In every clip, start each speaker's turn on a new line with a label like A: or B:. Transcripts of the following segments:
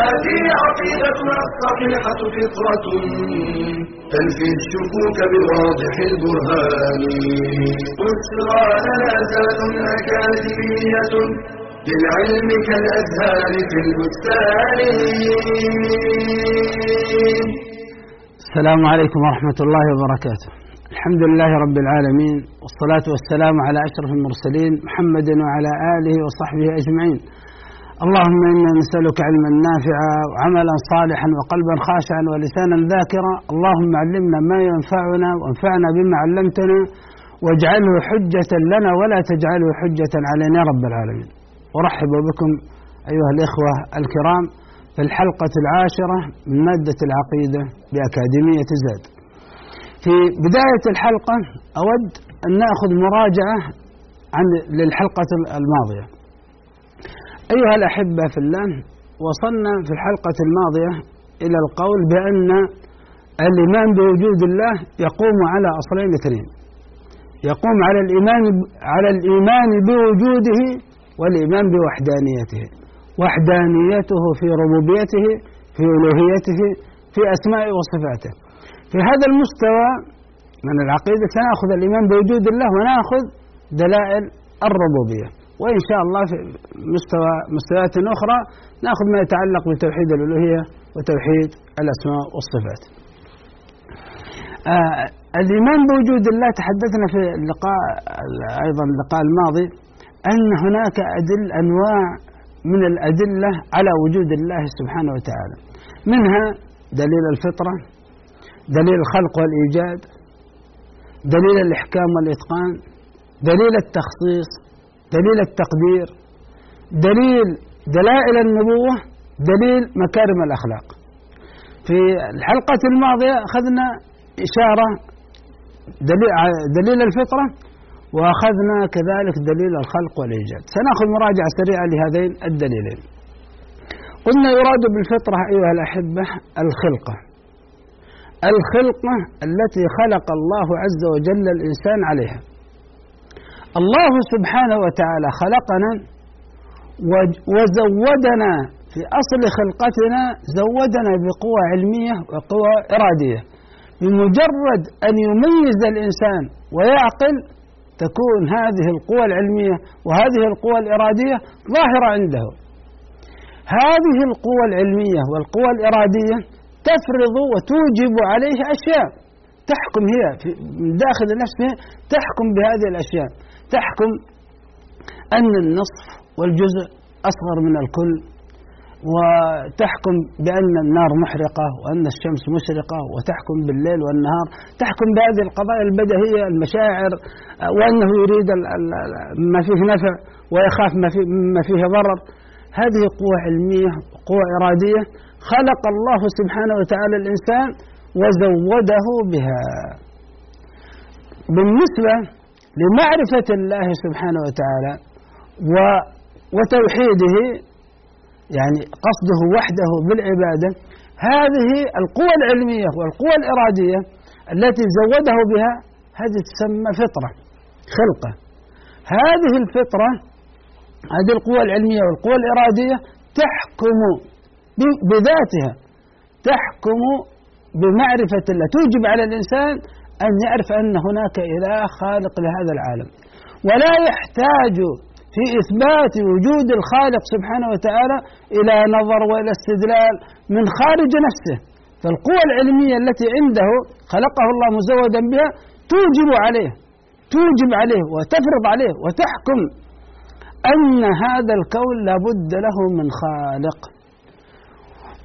A: هذه عقيدتنا الصحيحة فطرة. تنفي الشكوك بواضح البرهان. بشرى لنا زاد أكاديمية للعلم كالأزهار في البستان.
B: السلام عليكم ورحمة الله وبركاته. الحمد لله رب العالمين والصلاة والسلام على أشرف المرسلين محمد وعلى آله وصحبه أجمعين. اللهم إنا نسألك علما نافعا وعملا صالحا وقلبا خاشعا ولسانا ذاكرا اللهم علمنا ما ينفعنا وانفعنا بما علمتنا واجعله حجة لنا ولا تجعله حجة علينا يا رب العالمين أرحب بكم أيها الإخوة الكرام في الحلقة العاشرة من مادة العقيدة بأكاديمية زاد. في بداية الحلقة أود أن نأخذ مراجعة عن للحلقة الماضية. أيها الأحبة في الله وصلنا في الحلقة الماضية إلى القول بأن الإيمان بوجود الله يقوم على أصلين اثنين. يقوم على الإيمان على الإيمان بوجوده والإيمان بوحدانيته. وحدانيته في ربوبيته في ألوهيته في أسمائه وصفاته في هذا المستوى من العقيدة سنأخذ الإيمان بوجود الله ونأخذ دلائل الربوبية وإن شاء الله في مستوى مستويات أخرى نأخذ ما يتعلق بتوحيد الألوهية وتوحيد الأسماء والصفات. آه الإيمان بوجود الله تحدثنا في اللقاء أيضا اللقاء الماضي أن هناك أدل أنواع من الأدلة على وجود الله سبحانه وتعالى. منها دليل الفطرة دليل الخلق والإيجاد دليل الإحكام والإتقان دليل التخصيص دليل التقدير دليل دلائل النبوة دليل مكارم الأخلاق. في الحلقة الماضية أخذنا إشارة دليل, دليل الفطرة وأخذنا كذلك دليل الخلق والإيجاد. سنأخذ مراجعة سريعة لهذين الدليلين. قلنا يراد بالفطرة أيها الأحبة الخلقة. الخلقة التي خلق الله عز وجل الإنسان عليها. الله سبحانه وتعالى خلقنا وزودنا في أصل خلقتنا زودنا بقوى علمية وقوى إرادية. بمجرد أن يميز الإنسان ويعقل تكون هذه القوى العلمية وهذه القوى الإرادية ظاهرة عنده. هذه القوى العلمية والقوى الإرادية تفرض وتوجب عليه أشياء تحكم هي من داخل نفسه تحكم بهذه الأشياء. تحكم أن النصف والجزء أصغر من الكل وتحكم بأن النار محرقة وأن الشمس مشرقة وتحكم بالليل والنهار تحكم بهذه القضايا البديهية المشاعر وأنه يريد ما فيه نفع ويخاف ما فيه ضرر. هذه قوة علمية قوة إرادية. خلق الله سبحانه وتعالى الإنسان وزوده بها. بالنسبة لمعرفة الله سبحانه وتعالى وتوحيده يعني قصده وحده بالعبادة. هذه القوى العلمية والقوى الإرادية التي زوده بها هذه تسمى فطرة خلقة. هذه الفطرة هذه القوى العلمية والقوى الإرادية تحكم بذاتها تحكم بمعرفة الله. توجب على الإنسان أن يعرف أن هناك إله خالق لهذا العالم. ولا يحتاج في إثبات وجود الخالق سبحانه وتعالى إلى نظر وإلى استدلال من خارج نفسه. فالقوى العلمية التي عنده خلقه الله مزودا بها توجب عليه توجب عليه وتفرض عليه وتحكم أن هذا الكون لابد له من خالق.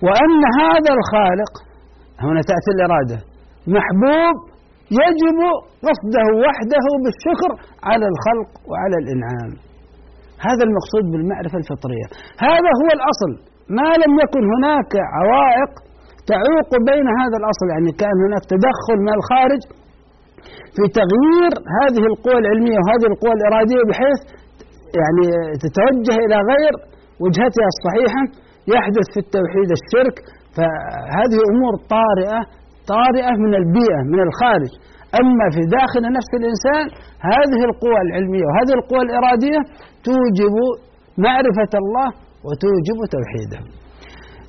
B: وأن هذا الخالق هنا تأتي الإرادة محبوب يجب قصده وحده بالشكر على الخلق وعلى الإنعام. هذا المقصود بالمعرفة الفطرية. هذا هو الأصل. ما لم يكن هناك عوائق تعوق بين هذا الأصل. يعني كان هناك تدخل من الخارج في تغيير هذه القوى العلمية وهذه القوى الإرادية بحيث يعني تتوجه إلى غير وجهتها الصحيحة. يحدث في التوحيد الشرك. فهذه أمور طارئة طارئة من البيئة من الخارج. أما في داخل نفس الإنسان هذه القوى العلمية وهذه القوى الإرادية توجب معرفة الله وتوجب توحيده.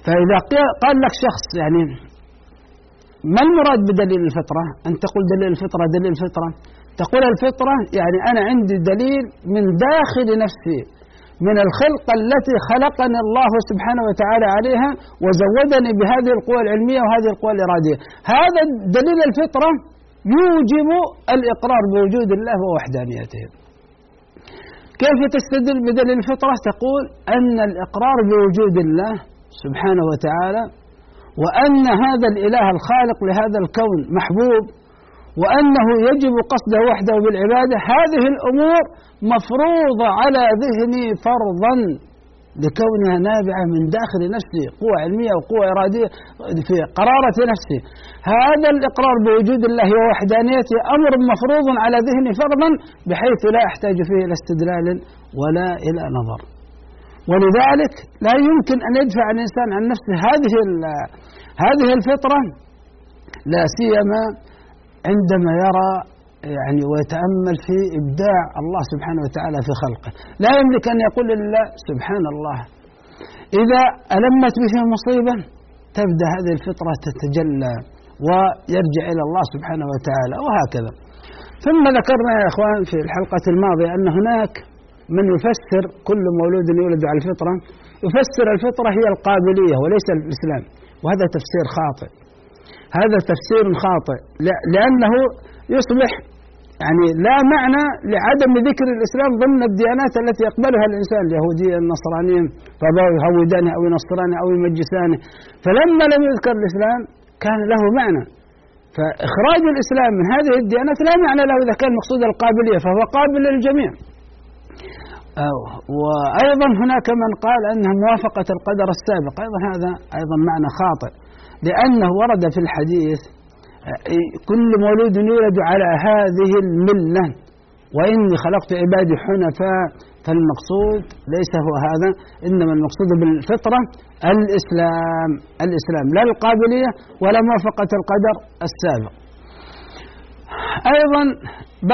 B: فإذا قال لك شخص يعني ما المراد بدليل الفطرة؟ أن تقول دليل الفطرة دليل الفطرة. تقول الفطرة يعني أنا عندي دليل من داخل نفسي. من الخلقة التي خلقني الله سبحانه وتعالى عليها وزودني بهذه القوى العلمية وهذه القوى الإرادية. هذا دليل الفطرة يوجب الإقرار بوجود الله ووحدانيته. كيف تستدل بدليل الفطرة؟ تقول أن الإقرار بوجود الله سبحانه وتعالى وأن هذا الإله الخالق لهذا الكون محبوب وأنه يجب قصده وحده بالعبادة. هذه الأمور مفروضة على ذهني فرضا لكونها نابعة من داخل نفسي قوة علمية وقوة إرادية في قرارة نفسي. هذا الإقرار بوجود الله ووحدانيته أمر مفروض على ذهني فرضا بحيث لا أحتاج فيه إلى استدلال ولا إلى نظر. ولذلك لا يمكن أن يدفع الإنسان عن نفسه هذه هذه الفطرة. لا سيما عندما يرى يعني ويتأمل في إبداع الله سبحانه وتعالى في خلقه. لا يملك أن يقول لله سبحان الله. إذا ألمت به مصيبة تبدأ هذه الفطرة تتجلى ويرجع إلى الله سبحانه وتعالى وهكذا. ثم ذكرنا يا إخوان في الحلقة الماضية أن هناك من يفسر كل مولود يولد على الفطرة يفسر الفطرة هي القابلية وليس الإسلام وهذا تفسير خاطئ. هذا تفسير خاطئ. لأنه يصبح يعني لا معنى لعدم ذكر الإسلام ضمن الديانات التي يقبلها الإنسان اليهودية النصرانية فيهودانه أو ينصرانه أو يمجسانه فلما لم يذكر الإسلام كان له معنى. فإخراج الإسلام من هذه الديانات لا معنى له إذا كان مقصود القابلية فهو قابل للجميع. وأيضا هناك من قال أنها موافقة القدر السابق. أيضا هذا أيضا معنى خاطئ. لأنه ورد في الحديث كل مولود يولد على هذه الملة. وإني خلقت عبادي حنفاء فالمقصود ليس هو هذا إنما المقصود بالفطرة الإسلام. الإسلام لا القابلية ولا موافقة القدر السابق. أيضا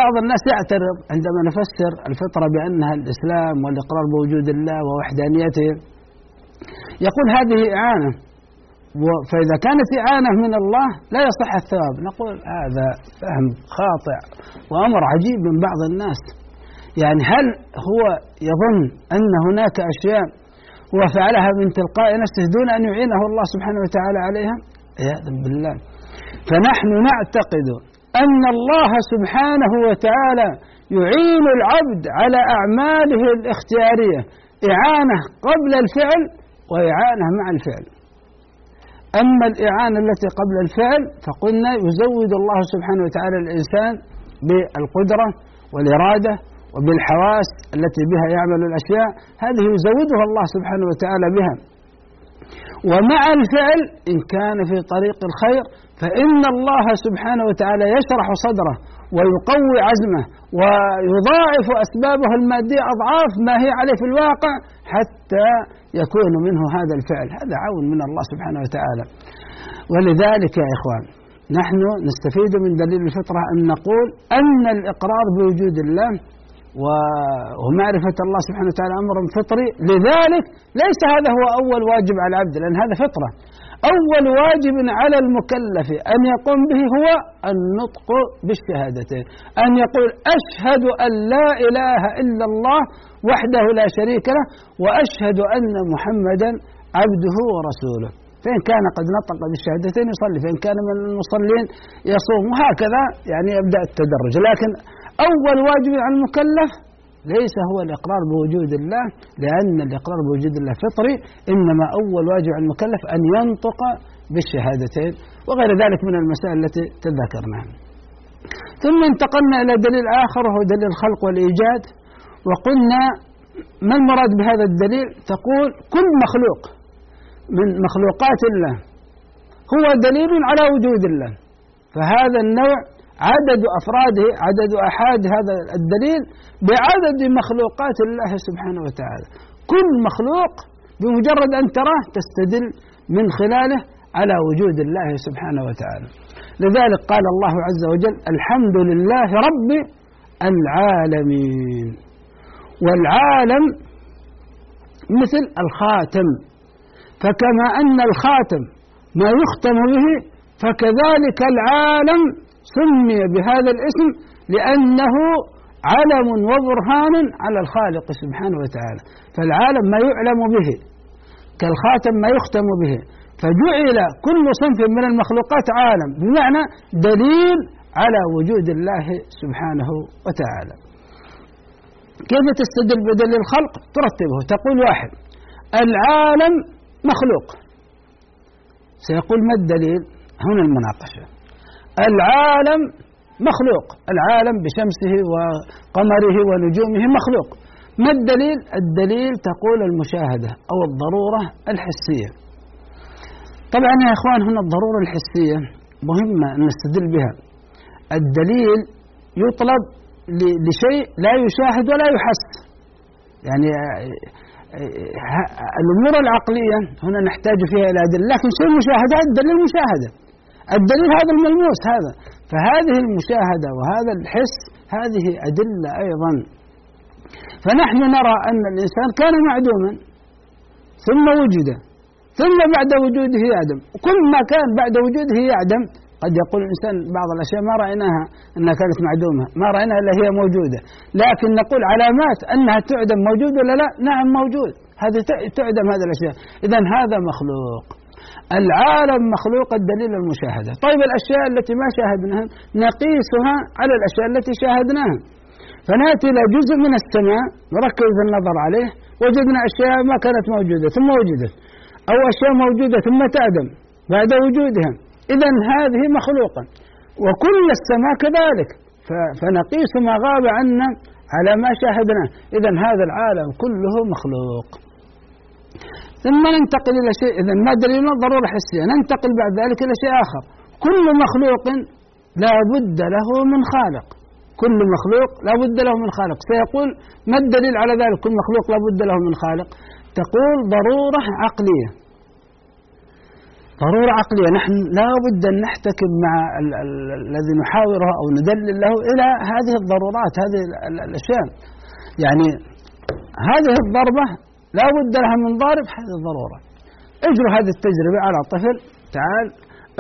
B: بعض الناس يعترض عندما نفسر الفطرة بأنها الإسلام والإقرار بوجود الله ووحدانيته. يقول هذه إعانة. فإذا كانت إعانة من الله لا يصح الثواب. نقول هذا فهم خاطئ وأمر عجيب من بعض الناس. يعني هل هو يظن أن هناك أشياء هو فعلها من تلقاء نفسه دون أن يعينه الله سبحانه وتعالى عليها؟ عياذا بالله. فنحن نعتقد أن الله سبحانه وتعالى يعين العبد على أعماله الاختيارية إعانة قبل الفعل وإعانة مع الفعل. أما الإعانة التي قبل الفعل فقلنا يزود الله سبحانه وتعالى الإنسان بالقدرة والإرادة وبالحواس التي بها يعمل الأشياء هذه يزودها الله سبحانه وتعالى بها. ومع الفعل إن كان في طريق الخير فإن الله سبحانه وتعالى يشرح صدره ويقوي عزمه ويضاعف أسبابه المادية أضعاف ما هي عليه في الواقع حتى يكون منه هذا الفعل. هذا عون من الله سبحانه وتعالى. ولذلك يا إخوان نحن نستفيد من دليل الفطرة أن نقول أن الإقرار بوجود الله ومعرفة الله سبحانه وتعالى أمر فطري. لذلك ليس هذا هو أول واجب على العبد لأن هذا فطرة. أول واجب على المكلف أن يقوم به هو النطق بالشهادتين. أن يقول أشهد أن لا إله إلا الله وحده لا شريك له وأشهد أن محمدا عبده ورسوله. فإن كان قد نطق بالشهادتين يصلي فإن كان من المصلين يصوم. وهكذا يعني يبدأ التدرج. لكن أول واجب على المكلف ليس هو الإقرار بوجود الله لأن الإقرار بوجود الله فطري إنما أول واجب على المكلف أن ينطق بالشهادتين وغير ذلك من المسائل التي تذكرناها. ثم انتقلنا إلى دليل آخر وهو دليل الخلق والإيجاد وقلنا ما المراد بهذا الدليل؟ تقول كل مخلوق من مخلوقات الله هو دليل على وجود الله فهذا النوع عدد أفراده عدد أحاد هذا الدليل بعدد مخلوقات الله سبحانه وتعالى. كل مخلوق بمجرد أن تراه تستدل من خلاله على وجود الله سبحانه وتعالى. لذلك قال الله عز وجل الحمد لله رب العالمين والعالم مثل الخاتم. فكما أن الخاتم ما يختم به فكذلك العالم سمي بهذا الاسم لأنه علم وبرهان على الخالق سبحانه وتعالى. فالعالم ما يعلم به كالخاتم ما يختم به. فجعل كل صنف من المخلوقات عالم بمعنى دليل على وجود الله سبحانه وتعالى. كيف تستدل بدليل الخلق؟ ترتبه. تقول واحد العالم مخلوق. سيقول ما الدليل؟ هنا المناقشة. العالم مخلوق. العالم بشمسه وقمره ونجومه مخلوق. ما الدليل؟ الدليل تقول المشاهدة أو الضرورة الحسية. طبعا يا إخوان هنا الضرورة الحسية مهمة أن نستدل بها. الدليل يطلب لشيء لا يشاهد ولا يحس. يعني الأمور العقلية هنا نحتاج فيها إلى أدلة لكن شيء المشاهدة الدليل مشاهدة. الدليل هذا الملموس هذا. فهذه المشاهدة وهذا الحس هذه أدلة أيضا. فنحن نرى أن الإنسان كان معدوما ثم وجد ثم بعد وجوده يعدم. كل ما كان بعد وجوده يعدم قد يقول الإنسان بعض الأشياء ما رأيناها أنها كانت معدومة ما رأيناها إلا هي موجودة. لكن نقول علامات أنها تعدم موجود ولا لا؟ نعم موجود. هذه تعدم هذه الأشياء. إذا هذا مخلوق. العالم مخلوق الدليل المشاهدة طيب الأشياء التي ما شاهدناها نقيسها على الأشياء التي شاهدناها. فنأتي إلى جزء من السماء نركز النظر عليه وجدنا أشياء ما كانت موجودة ثم وجدت أو أشياء موجودة ثم تعدم بعد وجودها. إذا هذه مخلوقة وكل السماء كذلك. فنقيس ما غاب عنا على ما شاهدناه. إذا هذا العالم كله مخلوق. ثم ننتقل إلى شيء إذا ما دليل ضرورة حسية ننتقل بعد ذلك إلى شيء آخر. كل مخلوق لا بد له من خالق. كل مخلوق لا بد له من خالق. سيقول ما الدليل على ذلك؟ كل مخلوق لا بد له من خالق. تقول ضرورة عقلية. ضرورة عقلية. نحن لا بد أن نحتكم مع الذي نحاوره أو ندلل له إلى هذه الضرورات هذه الأشياء. يعني هذه الضربة لا بد لها من ضارب هذه الضرورة. اجروا هذه التجربة على طفل تعال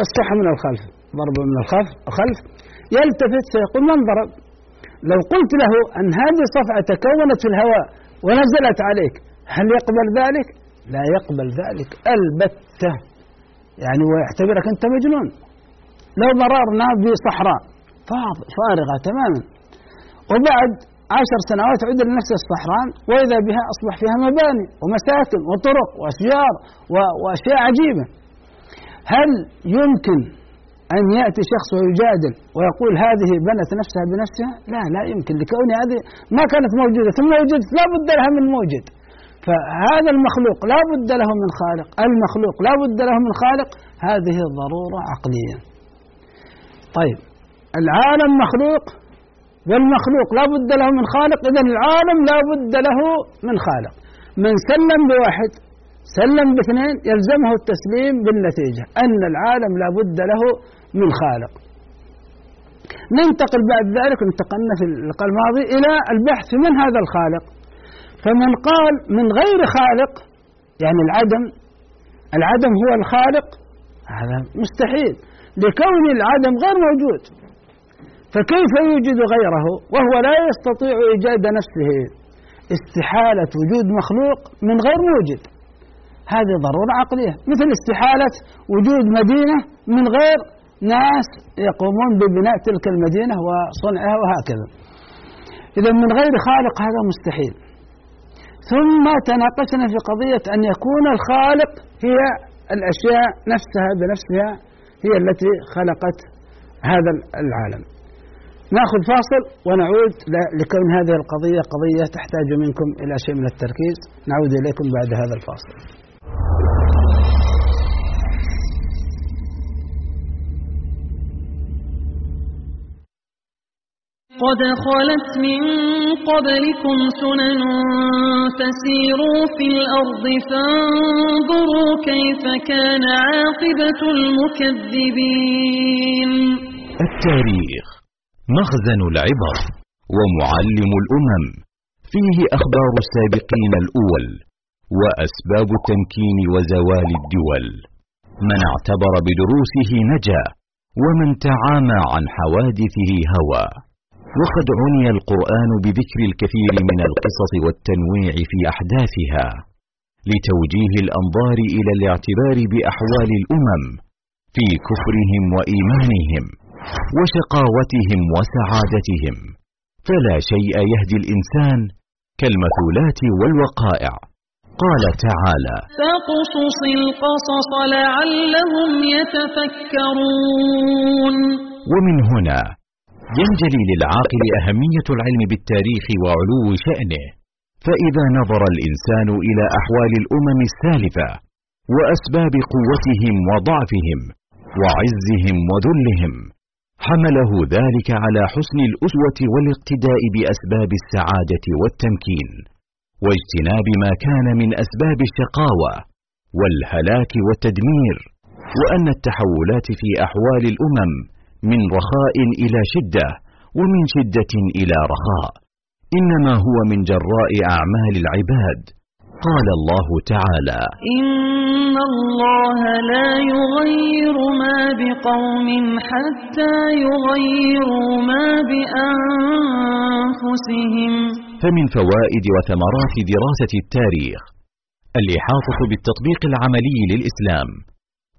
B: اصحى من الخلف ضربة من الخلف الخلف يلتفت سيقول من ضرب؟ لو قلت له أن هذه الصفعة تكونت في الهواء ونزلت عليك هل يقبل ذلك؟ لا يقبل ذلك البتة. يعني ويعتبرك أنت مجنون. لو مررنا بصحراء فارغة تماما. وبعد عشر سنوات عد لنفس الصحراء وإذا بها أصبح فيها مباني ومساكن وطرق وأشجار وأشياء عجيبة. هل يمكن أن يأتي شخص ويجادل ويقول هذه بنت نفسها بنفسها؟ لا لا يمكن لكون هذه ما كانت موجودة ثم وجدت لا بد لها من موجد. فهذا المخلوق لا بد له من خالق المخلوق لا بد له من خالق هذه ضرورة عقلية. طيب العالم مخلوق والمخلوق لا بد له من خالق إذا العالم لا بد له من خالق. من سلم بواحد سلم باثنين يلزمه التسليم بالنتيجة أن العالم لا بد له من خالق. ننتقل بعد ذلك انتقلنا في اللقاء الماضي إلى البحث من هذا الخالق. فمن قال من غير خالق يعني العدم العدم هو الخالق هذا مستحيل. لكون العدم غير موجود. فكيف يوجد غيره وهو لا يستطيع إيجاد نفسه؟ استحالة وجود مخلوق من غير موجد. هذه ضرورة عقلية. مثل استحالة وجود مدينة من غير ناس يقومون ببناء تلك المدينة وصنعها وهكذا. إذا من غير خالق هذا مستحيل. ثم تناقشنا في قضية أن يكون الخالق هي الأشياء نفسها بنفسها هي التي خلقت هذا العالم. ناخذ فاصل ونعود لكون هذه القضية قضية تحتاج منكم إلى شيء من التركيز. نعود إليكم بعد هذا الفاصل.
C: قد خلت من قبلكم سنن فسيروا في الأرض فانظروا كيف كان عاقبة المكذبين.
D: التاريخ. مخزن العبر ومعلم الأمم. فيه أخبار السابقين الأول وأسباب التمكين وزوال الدول. من اعتبر بدروسه نجا ومن تعامى عن حوادثه هوى. وقد عني القرآن بذكر الكثير من القصص والتنويع في أحداثها. لتوجيه الأنظار إلى الاعتبار بأحوال الأمم في كفرهم وإيمانهم. وشقاوتهم وسعادتهم. فلا شيء يهدي الإنسان كالمثولات والوقائع. قال تعالى
C: فاقصص القصص لعلهم يتفكرون.
D: ومن هنا ينجلي للعاقل أهمية العلم بالتاريخ وعلو شأنه. فإذا نظر الإنسان إلى أحوال الأمم السالفة وأسباب قوتهم وضعفهم وعزهم وذلهم حمله ذلك على حسن الأسوة والاقتداء بأسباب السعادة والتمكين واجتناب ما كان من أسباب الشقاوة والهلاك والتدمير وأن التحولات في أحوال الأمم من رخاء إلى شدة ومن شدة إلى رخاء. إنما هو من جراء أعمال العباد. قال الله تعالى
C: إن الله لا يغير ما بقوم حتى يغيروا ما بأنفسهم.
D: فمن فوائد وثمرات دراسة التاريخ الإحاطة بالتطبيق العملي للإسلام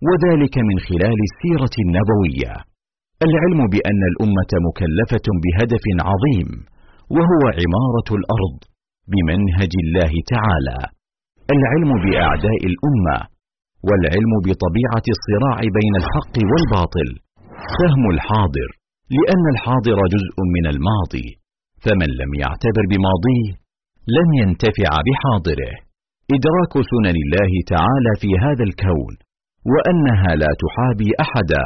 D: وذلك من خلال السيرة النبوية. العلم بأن الأمة مكلفة بهدف عظيم وهو عمارة الأرض. بمنهج الله تعالى. العلم بأعداء الأمة والعلم بطبيعة الصراع بين الحق والباطل. فهم الحاضر لأن الحاضر جزء من الماضي. فمن لم يعتبر بماضيه لن ينتفع بحاضره. إدراك سنن الله تعالى في هذا الكون وأنها لا تحابي أحدا.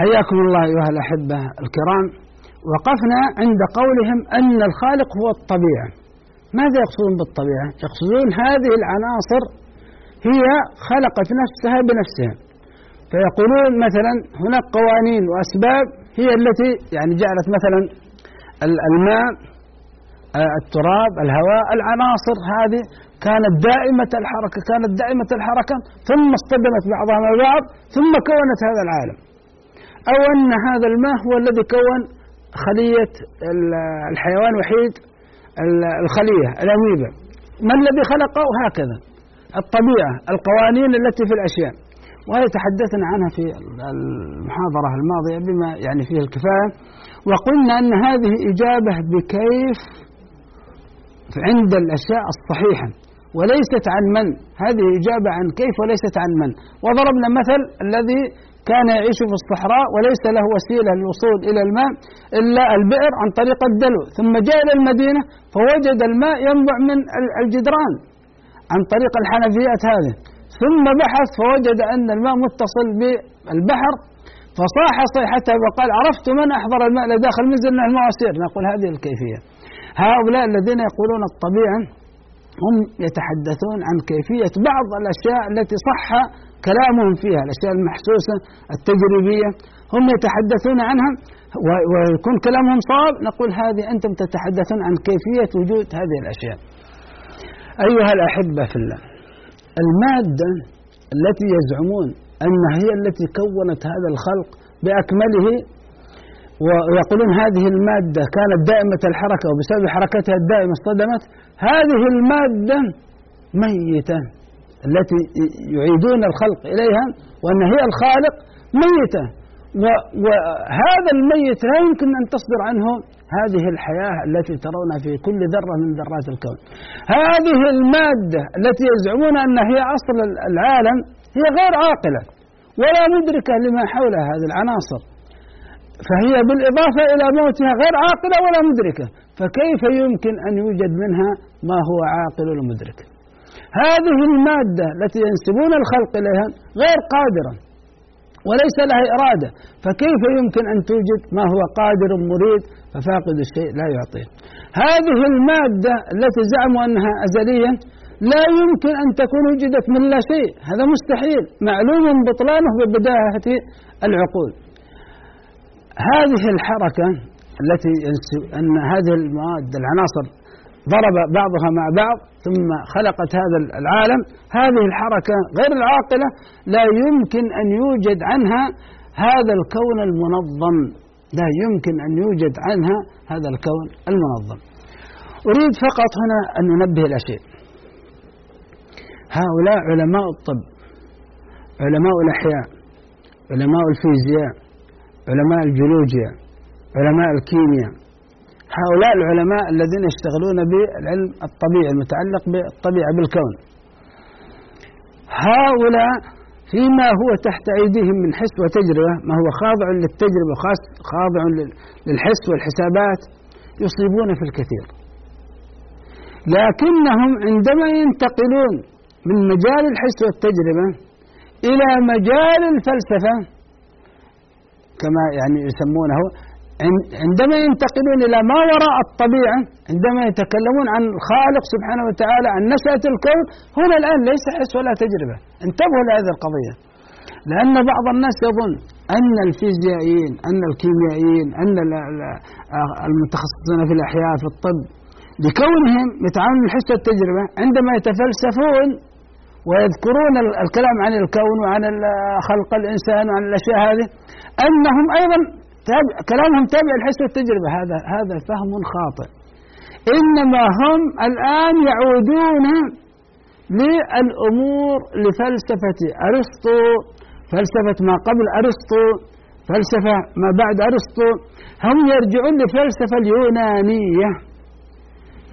B: حياكم الله أيها الأحبة الكرام. وقفنا عند قولهم أن الخالق هو الطبيعة. ماذا يقصدون بالطبيعة؟ يقصدون هذه العناصر هي خلقت نفسها بنفسها. فيقولون مثلا هناك قوانين وأسباب هي التي يعني جعلت مثلا الماء التراب الهواء العناصر هذه كانت دائمة الحركة كانت دائمة الحركة ثم اصطدمت بعضها مع بعض ثم كونت هذا العالم. أو أن هذا الماء هو الذي كون خلية الحيوان وحيد الخلية الأميبا ما الذي خلقه؟ هكذا. الطبيعة القوانين التي في الأشياء. وهذه تحدثنا عنها في المحاضرة الماضية بما يعني فيه الكفاية. وقلنا أن هذه إجابة بكيف عند الأشياء الصحيحة. وليست عن من؟ هذه إجابة عن كيف وليست عن من؟ وضربنا مثل الذي كان يعيش في الصحراء وليس له وسيلة للوصول إلى الماء إلا البئر عن طريق الدلو. ثم جاء إلى المدينة فوجد الماء ينبع من الجدران عن طريق الحنفيات هذه. ثم بحث فوجد أن الماء متصل بالبحر فصاح صيحته وقال عرفت من أحضر الماء لداخل منزل المواسير نقول هذه الكيفية. هؤلاء الذين يقولون الطبيعة هم يتحدثون عن كيفية بعض الأشياء التي صح كلامهم فيها الأشياء المحسوسة التجريبية هم يتحدثون عنها ويكون كلامهم صواب نقول هذه أنتم تتحدثون عن كيفية وجود هذه الأشياء. أيها الأحبة في الله المادة التي يزعمون أنها هي التي كونت هذا الخلق بأكمله ويقولون هذه المادة كانت دائمة الحركة وبسبب حركتها الدائمة اصطدمت هذه المادة ميتة. التي يعيدون الخلق إليها وأن هي الخالق ميتة. وهذا الميت لا يمكن أن تصدر عنه هذه الحياة التي ترونها في كل ذرة من ذرات الكون. هذه المادة التي يزعمون أنها هي أصل العالم هي غير عاقلة ولا مدركة لما حولها هذه العناصر. فهي بالإضافة إلى موتها غير عاقلة ولا مدركة. فكيف يمكن أن يوجد منها ما هو عاقل ومدرك هذه المادة التي ينسبون الخلق إليها غير قادرة وليس لها إرادة. فكيف يمكن أن توجد ما هو قادر مريد ففاقد الشيء لا يعطيه. هذه المادة التي زعموا أنها أزلية لا يمكن أن تكون وجدت من لا شيء. هذا مستحيل. معلوم بطلانه ببداهة العقول. هذه الحركة التي أن هذه المواد العناصر ضرب بعضها مع بعض ثم خلقت هذا العالم. هذه الحركة غير العاقلة لا يمكن أن يوجد عنها هذا الكون المنظم. لا يمكن أن يوجد عنها هذا الكون المنظم. أريد فقط هنا أن ننبه إلى شيء. هؤلاء علماء الطب علماء الأحياء علماء الفيزياء علماء الجيولوجيا علماء الكيمياء هؤلاء العلماء الذين يشتغلون بالعلم الطبيعي المتعلق بالطبيعة بالكون. هؤلاء فيما هو تحت أيديهم من حس وتجربة ما هو خاضع للتجربة وخاضع للحس والحسابات يصيبون في الكثير. لكنهم عندما ينتقلون من مجال الحس والتجربة إلى مجال الفلسفة كما يعني يسمونه عندما ينتقلون إلى ما وراء الطبيعة عندما يتكلمون عن الخالق سبحانه وتعالى عن نشأة الكون هنا الآن ليس حس ولا تجربة. انتبهوا لهذه القضية. لأن بعض الناس يظن أن الفيزيائيين أن الكيميائيين أن المتخصصين في الأحياء في الطب لكونهم يتعاملون الحس والتجربة عندما يتفلسفون ويذكرون الكلام عن الكون وعن خلق الإنسان وعن الأشياء هذه أنهم أيضا تابع كلامهم تابع الحس والتجربة هذا هذا فهم خاطئ. إنما هم الآن يعودون للأمور لفلسفة أرسطو فلسفة ما قبل أرسطو فلسفة ما بعد أرسطو. هم يرجعون للفلسفة اليونانية.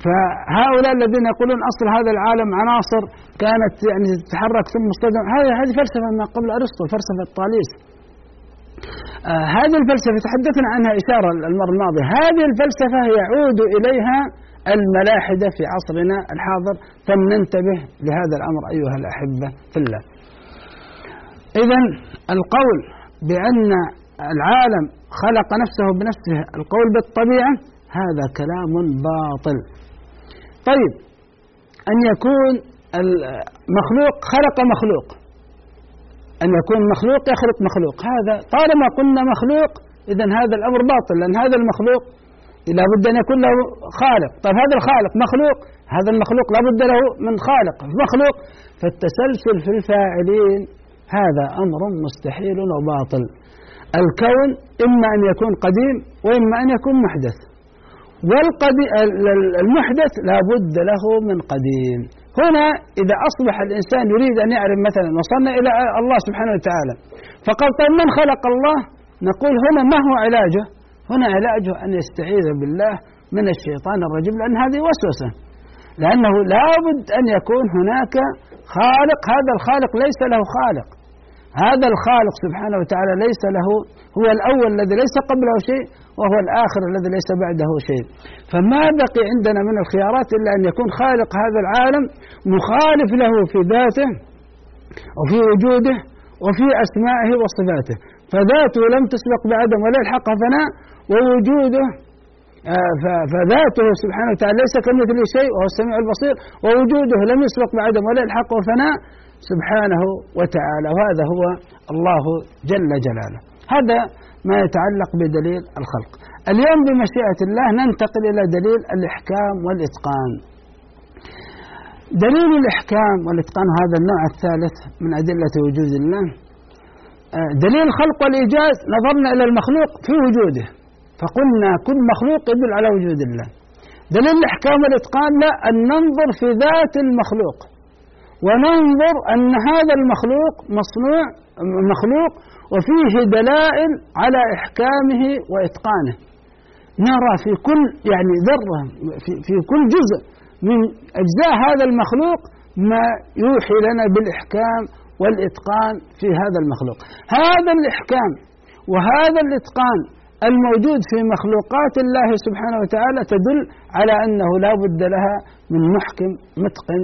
B: فهؤلاء الذين يقولون أصل هذا العالم عناصر كانت يعني تتحرك ثم مصطدم هذه هذه فلسفة ما قبل أرسطو فلسفة طاليس. آه هذه الفلسفة تحدثنا عنها إشارة المرة الماضية. هذه الفلسفة يعود إليها الملاحدة في عصرنا الحاضر. فلننتبه لهذا الأمر أيها الأحبة في الله. إذا القول بأن العالم خلق نفسه بنفسه القول بالطبيعة هذا كلام باطل. طيب أن يكون المخلوق خلق مخلوق. أن يكون مخلوق يخلق مخلوق. هذا طالما قلنا مخلوق إذا هذا الأمر باطل لأن هذا المخلوق لابد أن يكون له خالق. طيب هذا الخالق مخلوق هذا المخلوق لابد له من خالق. مخلوق فالتسلسل في الفاعلين هذا أمر مستحيل وباطل. الكون إما أن يكون قديم وإما أن يكون محدث. والمحدث لابد له من قديم. هنا إذا أصبح الإنسان يريد أن يعرف مثلا وصلنا إلى الله سبحانه وتعالى. فقال طيب من خلق الله؟ نقول هنا ما هو علاجه؟ هنا علاجه أن يستعيذ بالله من الشيطان الرجيم لأن هذه وسوسة. لأنه لابد أن يكون هناك خالق هذا الخالق ليس له خالق. هذا الخالق سبحانه وتعالى ليس له هو الأول الذي ليس قبله شيء وهو الآخر الذي ليس بعده شيء. فما بقي عندنا من الخيارات إلا أن يكون خالق هذا العالم مخالف له في ذاته وفي وجوده وفي أسمائه وصفاته. فذاته لم تسبق بعدم ولا يلحقها فناء ووجوده آه، فذاته سبحانه وتعالى ليس كمثله شيء وهو السميع البصير ووجوده لم يسبق بعدم ولا يلحقه فناء. سبحانه وتعالى وهذا هو الله جل جلاله. هذا ما يتعلق بدليل الخلق. اليوم بمشيئة الله ننتقل إلى دليل الإحكام والإتقان. دليل الإحكام والإتقان هذا النوع الثالث من أدلة وجود الله. آه، دليل الخلق والإيجاز نظرنا إلى المخلوق في وجوده فقلنا كل مخلوق يدل على وجود الله. دليل الإحكام والإتقان لا أن ننظر في ذات المخلوق. وننظر أن هذا المخلوق مصنوع مخلوق وفيه دلائل على إحكامه وإتقانه. نرى في كل يعني ذرة في, في كل جزء من أجزاء هذا المخلوق ما يوحي لنا بالإحكام والإتقان في هذا المخلوق. هذا الإحكام وهذا الإتقان الموجود في مخلوقات الله سبحانه وتعالى تدل على أنه لا بد لها من محكم متقن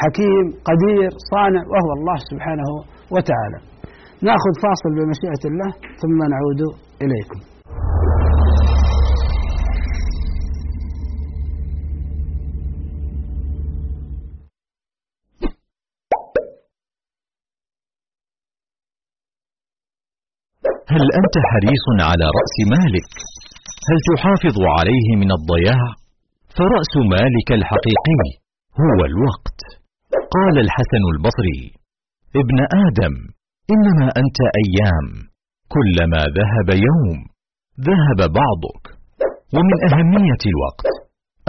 B: حكيم قدير صانع وهو الله سبحانه وتعالى ناخذ فاصل بمشيئة الله ثم نعود إليكم
D: هل أنت حريص على رأس مالك؟ هل تحافظ عليه من الضياع؟ فرأس مالك الحقيقي هو الوقت قال الحسن البصري ابن آدم إنما أنت أيام كلما ذهب يوم ذهب بعضك ومن أهمية الوقت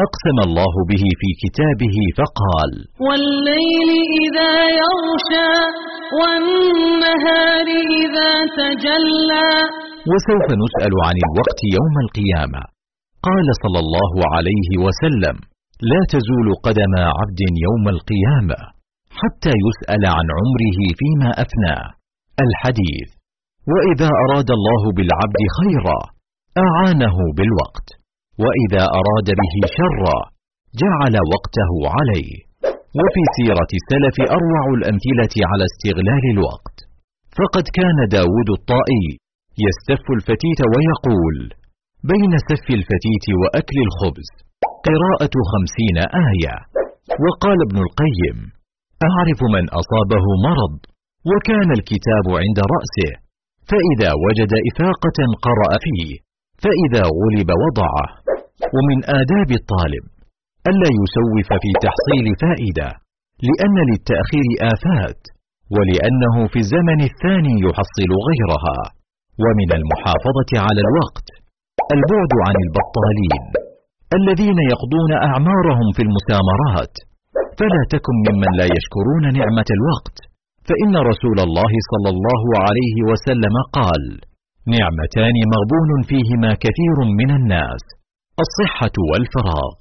D: أقسم الله به في كتابه فقال
C: والليل إذا يغشى والنهار إذا تجلى.
D: وسوف نسأل عن الوقت يوم القيامة قال صلى الله عليه وسلم لا تزول قدم عبد يوم القيامة حتى يسأل عن عمره فيما أفناه الحديث وإذا أراد الله بالعبد خيرا أعانه بالوقت وإذا أراد به شرا جعل وقته عليه. وفي سيرة السلف أروع الأمثلة على استغلال الوقت. فقد كان داود الطائي يستف الفتيت ويقول بين سف الفتيت وأكل الخبز قراءة خمسين آية. وقال ابن القيم أعرف من أصابه مرض وكان الكتاب عند رأسه فإذا وجد إفاقة قرأ فيه فإذا غلب وضعه. ومن آداب الطالب ألا يسوف في تحصيل فائدة لأن للتأخير آفات ولأنه في الزمن الثاني يحصل غيرها. ومن المحافظة على الوقت البعد عن البطالين. الذين يقضون أعمارهم في المسامرات. فلا تكن ممن لا يشكرون نعمة الوقت. فإن رسول الله صلى الله عليه وسلم قال نعمتان مغبون فيهما كثير من الناس. الصحة والفراغ.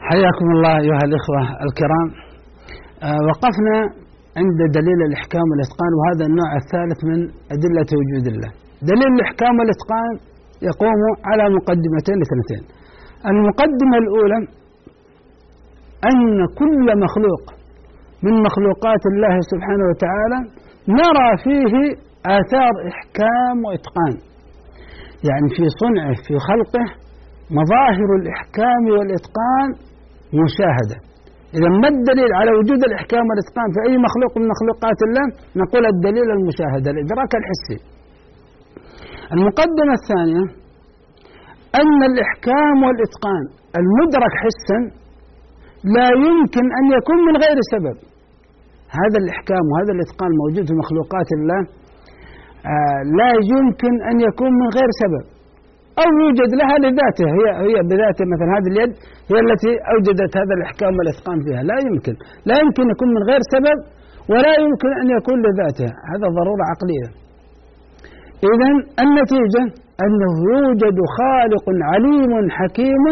B: حياكم الله أيها الإخوة الكرام. وقفنا عند دليل الإحكام والإتقان وهذا النوع الثالث من أدلة وجود الله. دليل الإحكام والإتقان يقوم على مقدمتين اثنتين المقدمة الأولى أن كل مخلوق من مخلوقات الله سبحانه وتعالى نرى فيه آثار إحكام وإتقان. يعني في صنعه في خلقه مظاهر الإحكام والإتقان مشاهدة. إذا ما الدليل على وجود الإحكام والإتقان في أي مخلوق من مخلوقات الله؟ نقول الدليل المشاهدة الإدراك الحسي. المقدمة الثانية أن الإحكام والإتقان المدرك حسا لا يمكن أن يكون من غير سبب. هذا الإحكام وهذا الإتقان موجود في مخلوقات الله آه لا يمكن أن يكون من غير سبب. أو يوجد لها لذاتها. هي هي بذاتها مثلا هذه اليد هي التي أوجدت هذا الإحكام والإتقان فيها. لا يمكن. لا يمكن يكون من غير سبب ولا يمكن أن يكون لذاتها. هذا ضرورة عقلية. إذا النتيجة أنه يوجد خالق عليم حكيم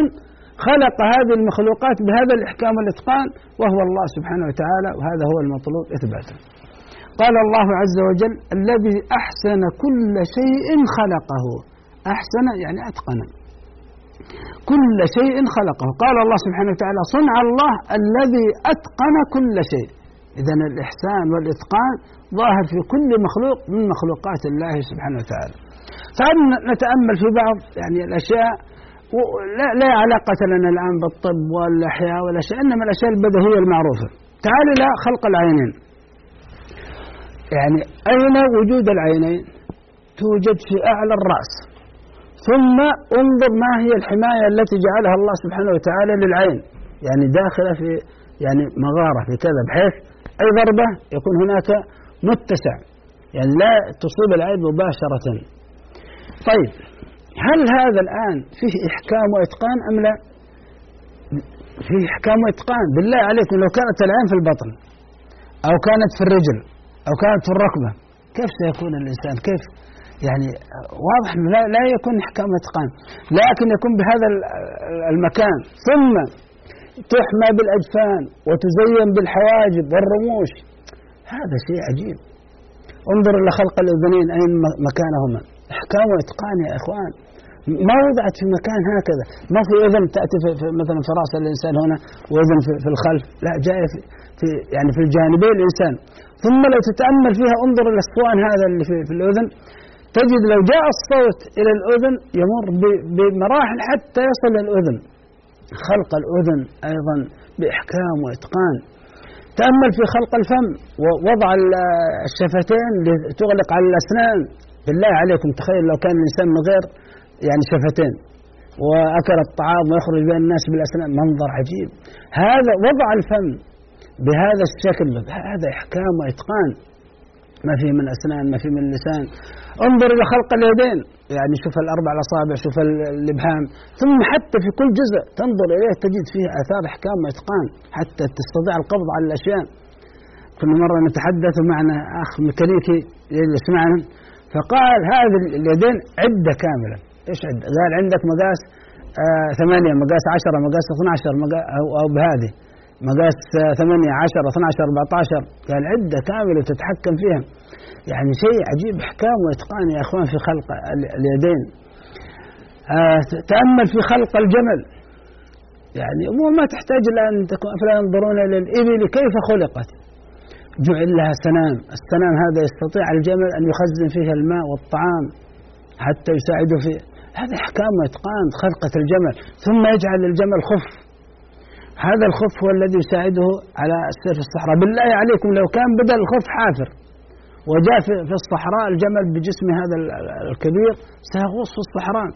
B: خلق هذه المخلوقات بهذا الإحكام والإتقان وهو الله سبحانه وتعالى وهذا هو المطلوب إثباته قال الله عز وجل الذي أحسن كل شيء خلقه. أحسن يعني أتقن. كل شيء خلقه. قال الله سبحانه وتعالى صنع الله الذي أتقن كل شيء. إذا الإحسان والإتقان ظاهر في كل مخلوق من مخلوقات الله سبحانه وتعالى. تعالوا نتأمل في بعض يعني الأشياء لا, لا علاقة لنا الآن بالطب والأحياء والأشياء إنما الأشياء البديهية المعروفة. تعال إلى خلق العينين. يعني أين وجود العينين؟ توجد في أعلى الرأس. ثم انظر ما هي الحماية التي جعلها الله سبحانه وتعالى للعين. يعني داخلة في يعني مغارة في كذا بحيث أي ضربة يكون هناك متسع. يعني لا تصيب العين مباشرة. طيب هل هذا الآن فيه إحكام وإتقان أم لا؟ فيه إحكام وإتقان. بالله عليكم لو كانت العين في البطن أو كانت في الرجل أو كانت في الركبة كيف سيكون الإنسان؟ كيف يعني واضح أنه لا, لا يكون إحكام وإتقان لكن يكون بهذا المكان. ثم تحمى بالأجفان وتزين بالحواجب والرموش. هذا شيء عجيب. انظر إلى خلق الأذنين أين مكانهما؟ إحكام وإتقان يا إخوان. ما وضعت في مكان هكذا. ما في أذن تأتي في مثلا في رأس الإنسان هنا وأذن في, الخلف. لا جاية في, في يعني في الجانبين الإنسان. ثم لو تتأمل فيها انظر إلى هذا اللي في, في الأذن. تجد لو جاء الصوت إلى الأذن يمر بمراحل حتى يصل إلى الأذن. خلق الأذن أيضا بإحكام وإتقان. تأمل في خلق الفم ووضع الشفتين لتغلق على الأسنان. بالله عليكم تخيل لو كان الإنسان من غير يعني شفتين. وأكل الطعام ويخرج بين الناس بالأسنان منظر عجيب. هذا وضع الفم بهذا الشكل هذا إحكام وإتقان. ما فيه من أسنان ما فيه من لسان. انظر إلى خلق اليدين. يعني شوف الأربع الأصابع شوف الإبهام. ثم حتى في كل جزء تنظر إليه تجد فيه آثار أحكام وإتقان حتى تستطيع القبض على الأشياء. كل مرة نتحدث معنا أخ ميكانيكي يسمعنا فقال هذه اليدين عدة كاملة. إيش عد؟ قال عندك مقاس آه ثمانية مقاس عشرة مقاس 12 مقاس أو, أو بهذه. مقاس آه ثمانية عشرة 12 14 قال عدة كاملة تتحكم فيها. يعني شيء عجيب إحكام وإتقان يا إخوان في خلق اليدين. آه تأمل في خلق الجمل. يعني أمور ما تحتاج إلى أن تكون أفلا ينظرون إلى الإبل كيف خلقت. جعل لها سنام السنام هذا يستطيع الجمل أن يخزن فيها الماء والطعام حتى يساعده في هذا إحكام وإتقان خلقة الجمل. ثم يجعل للجمل خف. هذا الخف هو الذي يساعده على السير في الصحراء. بالله عليكم لو كان بدل الخف حافر وجاء في الصحراء الجمل بجسم هذا الكبير سيغوص في الصحراء.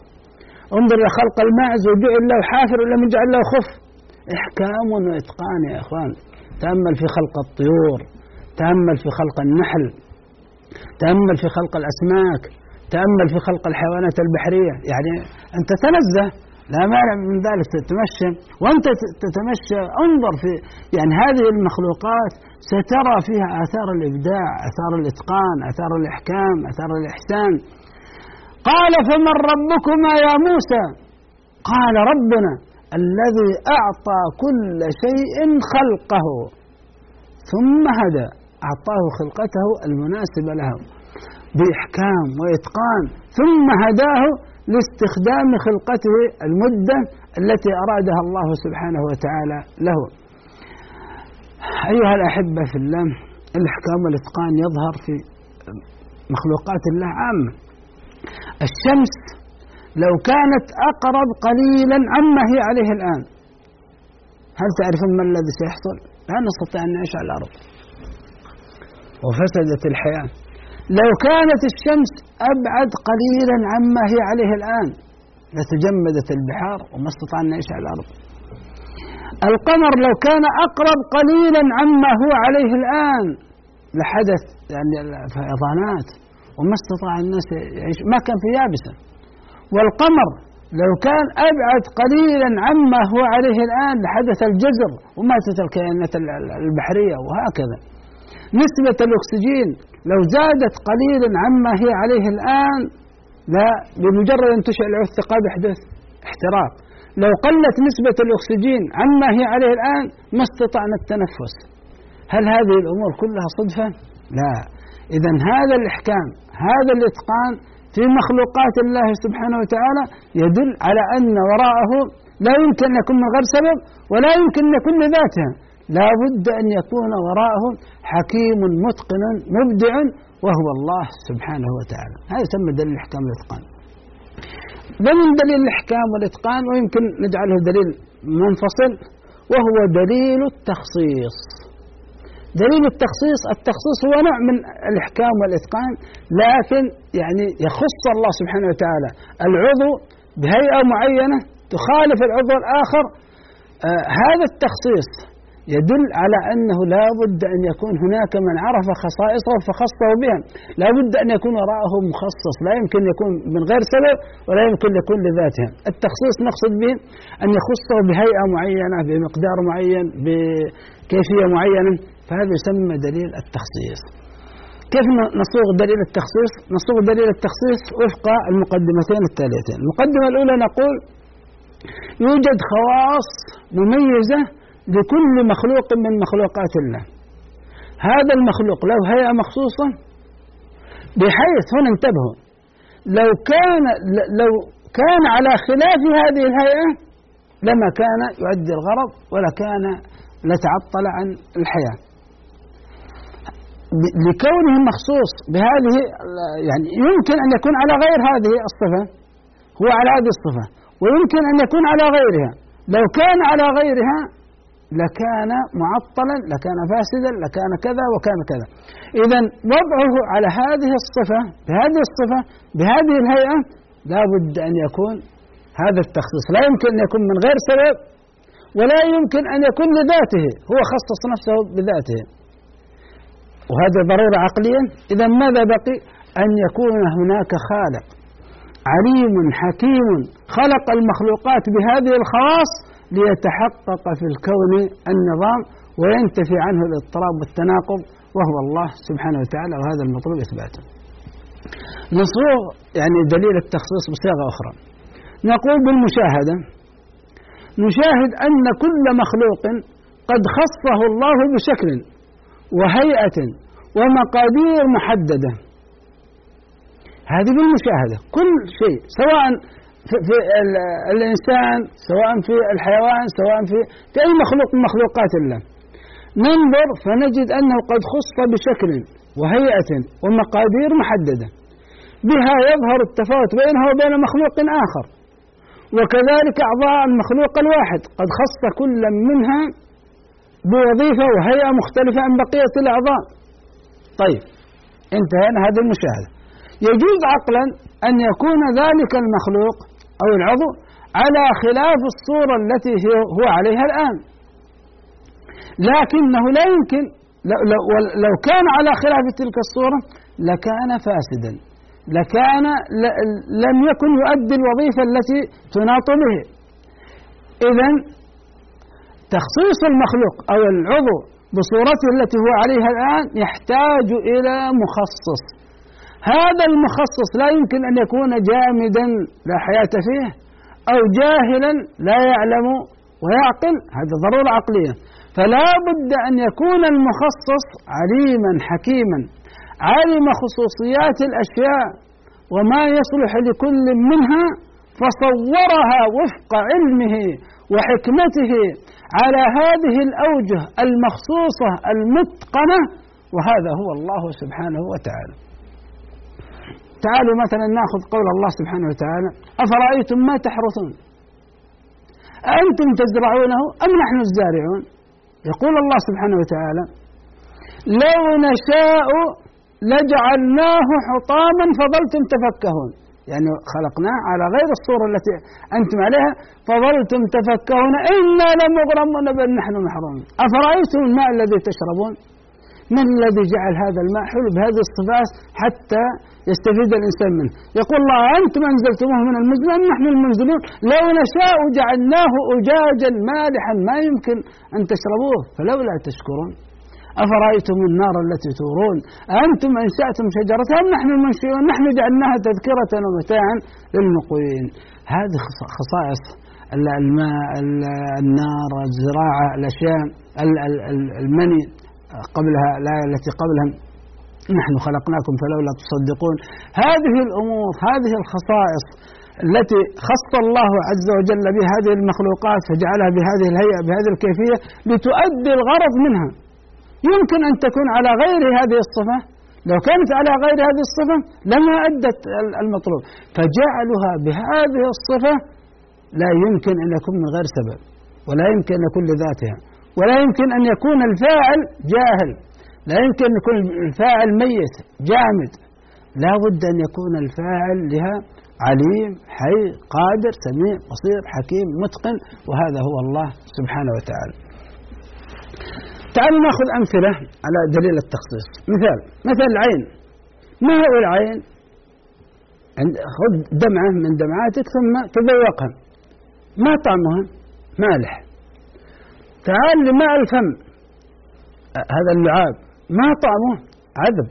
B: انظر إلى خلق الماعز وجعل له حافر ولم يجعل له خف إحكام وإتقان يا إخوان. تأمل في خلق الطيور تأمل في خلق النحل تأمل في خلق الأسماك تأمل في خلق الحيوانات البحرية. يعني أنت تنزه لا مانع من ذلك تتمشى. وأنت تتمشى انظر في يعني هذه المخلوقات سترى فيها آثار الإبداع آثار الإتقان آثار الإحكام آثار الإحسان. قال فمن ربكما يا موسى؟ قال ربنا الذي أعطى كل شيء خلقه ثم هدى أعطاه خلقته المناسبة له بإحكام وإتقان ثم هداه لاستخدام خلقته المدة التي أرادها الله سبحانه وتعالى له. أيها الأحبة في الله الإحكام والإتقان يظهر في مخلوقات الله عامة. الشمس لو كانت أقرب قليلا عما هي عليه الآن. هل تعرفون ما الذي سيحصل؟ لا نستطيع أن نعيش على الأرض. وفسدت الحياة. لو كانت الشمس أبعد قليلا عما هي عليه الآن لتجمدت البحار وما استطاع أن يعيش على الأرض. القمر لو كان أقرب قليلا عما هو عليه الآن لحدث يعني فيضانات وما استطاع الناس يعيش ما كان في يابسة. والقمر لو كان أبعد قليلا عما هو عليه الآن لحدث الجزر وماتت الكائنات البحرية وهكذا. نسبة الأكسجين لو زادت قليلا عما هي عليه الآن لا بمجرد أن تشعل العثقة يحدث احتراق. لو قلت نسبة الأكسجين عما هي عليه الآن ما استطعنا التنفس. هل هذه الأمور كلها صدفة؟ لا. إذا هذا الإحكام هذا الإتقان في مخلوقات الله سبحانه وتعالى يدل على أن وراءه لا يمكن أن يكون من غير سبب ولا يمكن أن يكون لذاتها لا بد أن يكون وراءه حكيم متقن مبدع وهو الله سبحانه وتعالى. هذا يسمى دليل الإحكام والإتقان. ومن دليل الإحكام والإتقان؟ ويمكن نجعله دليل منفصل وهو دليل التخصيص. دليل التخصيص التخصيص هو نوع من الإحكام والإتقان لكن يعني يخص الله سبحانه وتعالى. العضو بهيئة معينة تخالف العضو الآخر. آه هذا التخصيص يدل على أنه لا بد أن يكون هناك من عرف خصائصه فخصه بها لا بد أن يكون وراءه مخصص. لا يمكن يكون من غير سبب ولا يمكن يكون لذاتها التخصيص نقصد به أن يخصه بهيئة معينة بمقدار معين بكيفية معينة. فهذا يسمى دليل التخصيص. كيف نصوغ دليل التخصيص؟ نصوغ دليل التخصيص وفق المقدمتين التاليتين المقدمة الأولى نقول يوجد خواص مميزة لكل مخلوق من مخلوقات الله. هذا المخلوق له هيئة مخصوصة بحيث هنا انتبهوا لو كان لو كان على خلاف هذه الهيئة لما كان يؤدي الغرض ولا كان لتعطل عن الحياة. لكونه مخصوص بهذه يعني يمكن أن يكون على غير هذه الصفة هو على هذه الصفة ويمكن أن يكون على غيرها. لو كان على غيرها لكان معطلا لكان فاسدا لكان كذا وكان كذا. إذا وضعه على هذه الصفة بهذه الصفة بهذه الهيئة لا بد أن يكون هذا التخصيص. لا يمكن أن يكون من غير سبب ولا يمكن أن يكون لذاته. هو خصص نفسه بذاته. وهذا ضرورة عقليا إذا ماذا بقي؟ أن يكون هناك خالق. عليم حكيم خلق المخلوقات بهذه الخواص ليتحقق في الكون النظام وينتفي عنه الاضطراب والتناقض وهو الله سبحانه وتعالى وهذا المطلوب إثباته نصوغ يعني دليل التخصيص بصيغة أخرى. نقول بالمشاهدة نشاهد أن كل مخلوق قد خصه الله بشكل وهيئة ومقادير محددة. هذه بالمشاهدة. كل شيء سواء في, في الإنسان سواء في الحيوان سواء في, في أي مخلوق من مخلوقات الله. ننظر فنجد أنه قد خص بشكل وهيئة ومقادير محددة. بها يظهر التفاوت بينه وبين مخلوق آخر. وكذلك أعضاء المخلوق الواحد. قد خص كل منها بوظيفة وهيئة مختلفة عن بقية الأعضاء. طيب انتهينا هذه المشاهدة. يجوز عقلا أن يكون ذلك المخلوق أو العضو على خلاف الصورة التي هو عليها الآن. لكنه لا يمكن لو كان على خلاف تلك الصورة لكان فاسدا. لكان لم يكن يؤدي الوظيفة التي تناط به. إذا تخصيص المخلوق أو العضو بصورته التي هو عليها الآن يحتاج إلى مخصص. هذا المخصص لا يمكن أن يكون جامدا لا حياة فيه أو جاهلا لا يعلم ويعقل. هذا ضرورة عقلية. فلا بد أن يكون المخصص عليما حكيما. علم خصوصيات الأشياء وما يصلح لكل منها فصورها وفق علمه وحكمته على هذه الأوجه المخصوصة المتقنة. وهذا هو الله سبحانه وتعالى. تعالوا مثلا ناخذ قول الله سبحانه وتعالى أفرأيتم ما تحرثون؟ أأنتم تزرعونه أم نحن الزارعون؟ يقول الله سبحانه وتعالى لو نشاء لجعلناه حطاما فظلتم تفكهون. يعني خلقناه على غير الصورة التي أنتم عليها فظلتم تفكهون إنا لمغرمون بل نحن محرومون. أفرأيتم الماء الذي تشربون؟ من الذي جعل هذا الماء حلو بهذه الصفات حتى يستفيد الإنسان منه؟ يقول الله أنتم أنزلتموه من المزن أم نحن المنزلون. لو نشاء جعلناه أجاجا مالحا ما يمكن أن تشربوه. فلولا تشكرون. أفرأيتم النار التي تورون؟ أنتم أنشأتم شجرتها أم نحن المنشئون نحن جعلناها تذكرة ومتاعا للمقوين. هذه خصائص الماء النار الزراعة الأشياء المني. قبلها الآية التي قبلها نحن خلقناكم فلولا تصدقون. هذه الأمور هذه الخصائص التي خص الله عز وجل بهذه المخلوقات فجعلها بهذه الهيئة بهذه الكيفية لتؤدي الغرض منها. يمكن أن تكون على غير هذه الصفة. لو كانت على غير هذه الصفة لما أدت المطلوب. فجعلها بهذه الصفة لا يمكن أن يكون من غير سبب ولا يمكن أن يكون لذاتها. ولا يمكن أن يكون الفاعل جاهل. لا يمكن أن يكون الفاعل ميت جامد. لا بد أن يكون الفاعل لها عليم حي قادر سميع بصير حكيم متقن وهذا هو الله سبحانه وتعالى. تعالوا نأخذ أمثلة على دليل التخصيص. مثال مثل العين. ما هو العين؟ خذ دمعة من دمعاتك ثم تذوقها. ما طعمها؟ مالح تعال لماء الفم. هذا اللعاب. ما طعمه؟ عذب.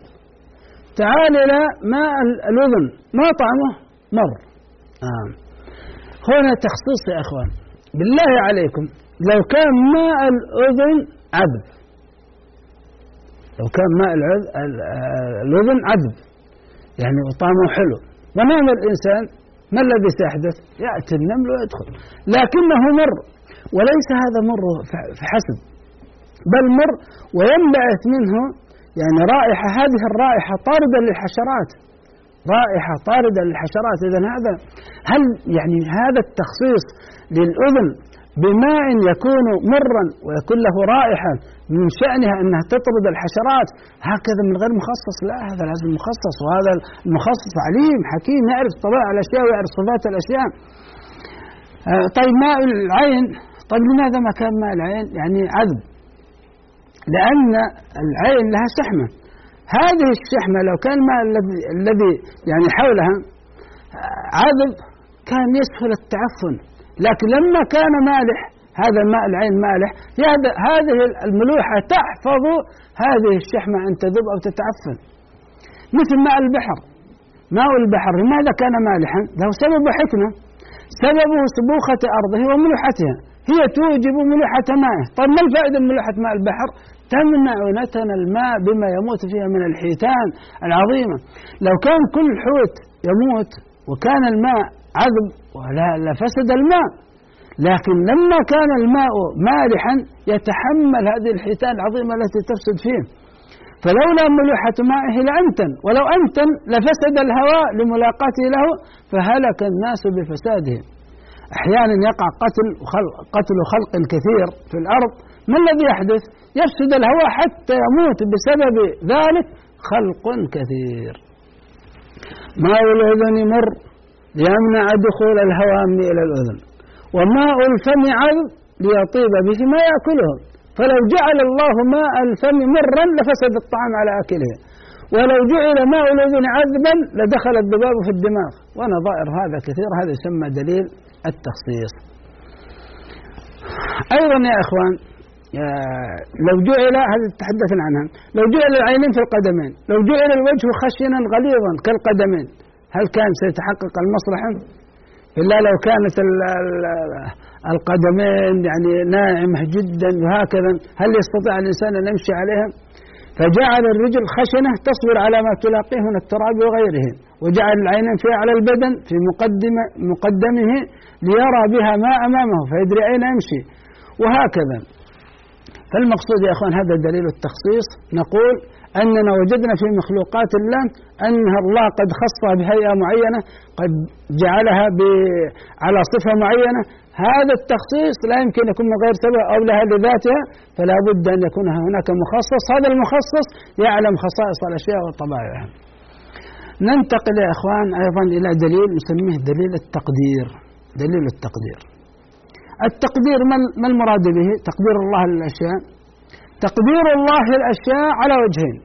B: تعال إلى ماء الأذن. ما طعمه؟ مر. آه. هنا تخصيص يا أخوان. بالله عليكم لو كان ماء الأذن عذب. لو كان ماء الأذن عذب. يعني وطعمه حلو. ونام الإنسان؟ ما الذي سيحدث؟ يأتي النمل ويدخل. لكنه مر. وليس هذا مر فحسب بل مر وينبعث منه يعني رائحة هذه الرائحة طاردة للحشرات رائحة طاردة للحشرات. إذا هذا هل يعني هذا التخصيص للأذن بماء يكون مرا ويكون له رائحة من شأنها أنها تطرد الحشرات هكذا من غير مخصص؟ لا هذا لازم مخصص وهذا المخصص عليم حكيم يعرف طبائع الأشياء ويعرف صفات الأشياء. آه طيب ماء العين طيب لماذا ما كان ماء العين؟ يعني عذب. لأن العين لها شحمة. هذه الشحمة لو كان الماء الذي يعني حولها عذب كان يسهل التعفن. لكن لما كان مالح هذا الماء العين مالح هذه الملوحة تحفظ هذه الشحمة أن تذوب أو تتعفن. مثل ماء البحر. ماء البحر لماذا كان مالحا؟ له سبب وحكمة سببه سبوخة أرضه وملوحتها. هي توجب ملوحة مائه طيب ما الفائدة من ملوحة ماء البحر؟ تمنع نتن الماء بما يموت فيها من الحيتان العظيمة. لو كان كل حوت يموت وكان الماء عذب لفسد الماء. لكن لما كان الماء مالحا يتحمل هذه الحيتان العظيمة التي تفسد فيه. فلولا ملوحة مائه لأنتن. ولو أنتن لفسد الهواء لملاقاته له فهلك الناس بفساده. أحيانا يقع قتل خلق قتل خلق كثير في الأرض. ما الذي يحدث؟ يفسد الهواء حتى يموت بسبب ذلك خلق كثير. ماء الأذن مر ليمنع دخول الهواء إلى الأذن وماء الفم عذب ليطيب به ما يأكله فلو جعل الله ماء الفم مرا لفسد الطعام على آكله. ولو جعل ماء الأذن عذبا لدخل الذباب في الدماغ. ونظائر هذا كثير هذا يسمى دليل التخصيص. أيضا يا إخوان لو جعل هذه تحدثنا عنها لو جعل العينين في القدمين لو جعل الوجه خشنا غليظا كالقدمين هل كان سيتحقق المصلحة؟ إلا لو كانت القدمين يعني ناعمة جدا وهكذا هل يستطيع الإنسان أن يمشي عليها؟ فجعل الرجل خشنة تصبر على ما تلاقيه من التراب وغيره وجعل العينين في أعلى البدن في مقدمة مقدمه ليرى بها ما أمامه فيدري أين يمشي. وهكذا. فالمقصود يا أخوان هذا دليل التخصيص. نقول أننا وجدنا في مخلوقات الله أنها الله قد خصها بهيئة معينة قد جعلها على صفة معينة. هذا التخصيص لا يمكن يكون من غير سبب أو لها لذاتها فلا بد أن يكون هناك مخصص. هذا المخصص يعلم خصائص الأشياء وطبائعها. ننتقل يا إخوان أيضا إلى دليل نسميه دليل التقدير. دليل التقدير. التقدير ما المراد به؟ تقدير الله للأشياء. تقدير الله للأشياء على وجهين.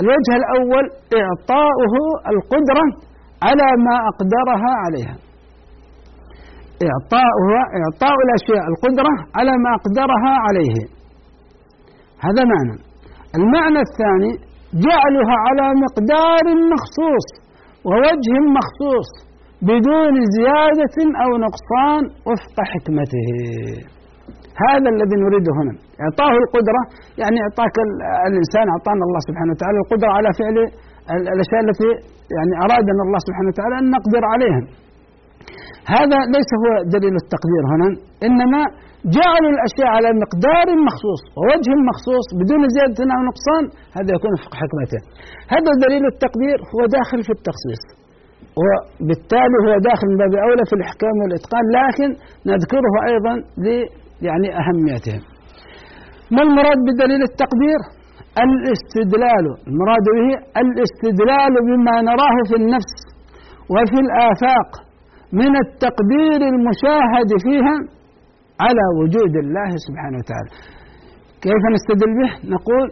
B: الوجه الأول إعطاؤه القدرة على ما أقدرها عليها. إعطاؤها إعطاء الأشياء القدرة على ما أقدرها عليه. هذا معنى. المعنى الثاني جعلها على مقدار مخصوص ووجه مخصوص. بدون زيادة أو نقصان وفق حكمته. هذا الذي نريده هنا. إعطاه القدرة يعني إعطاك الإنسان أعطانا الله سبحانه وتعالى القدرة على فعل الأشياء التي يعني أرادنا الله سبحانه وتعالى أن نقدر عليها. هذا ليس هو دليل التقدير هنا إنما جعلوا الأشياء على مقدار مخصوص ووجه مخصوص بدون زيادة أو نقصان هذا يكون في حكمته. هذا دليل التقدير هو داخل في التخصيص. وبالتالي هو داخل من باب أولى في الإحكام والإتقان لكن نذكره أيضا ل يعني أهميته. ما المراد بدليل التقدير؟ الاستدلال. المراد به الاستدلال بما نراه في النفس وفي الآفاق من التقدير المشاهد فيها على وجود الله سبحانه وتعالى. كيف نستدل به؟ نقول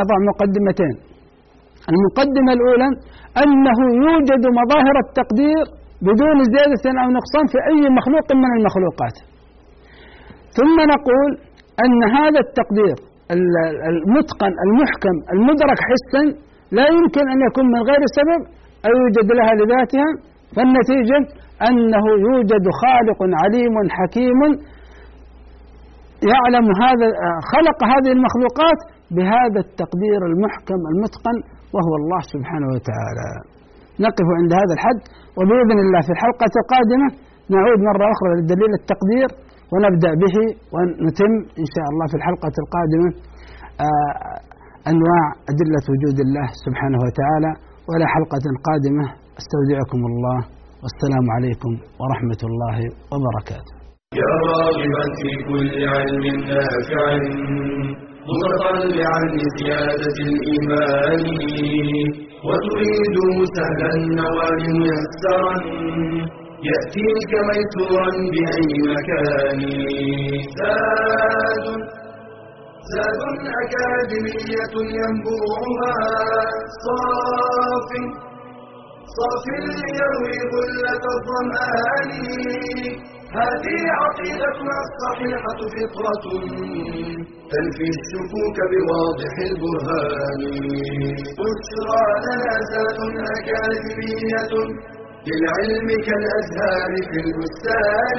B: نضع مقدمتين. المقدمة الأولى أنه يوجد مظاهر التقدير بدون زيادة أو نقصان في أي مخلوق من المخلوقات. ثم نقول أن هذا التقدير المتقن المحكم المدرك حسا لا يمكن أن يكون من غير سبب أو يوجد لها لذاتها. فالنتيجة أنه يوجد خالق عليم حكيم يعلم هذا خلق هذه المخلوقات بهذا التقدير المحكم المتقن. وهو الله سبحانه وتعالى. نقف عند هذا الحد وبإذن الله في الحلقة القادمة نعود مرة أخرى للدليل التقدير ونبدأ به ونتم إن شاء الله في الحلقة القادمة آه، أنواع أدلة وجود الله سبحانه وتعالى وإلى حلقة قادمة. أستودعكم الله والسلام عليكم ورحمة الله وبركاته.
A: يا راغبا في كل علم نافع. متطلعا لزيادة الإيمان. وتريد سهلا النوال ميسرا. يأتيك ميسورا بأي مكان. زاد زاد أكاديمية ينبوعها. صاف صاف ليروي غلة الظمآن هذه عقيدتنا الصحيحة فطرة. تنفي الشكوك بواضح البرهان. بشرى لنا ذات أكاديمية للعلم كالأزهار في البستان.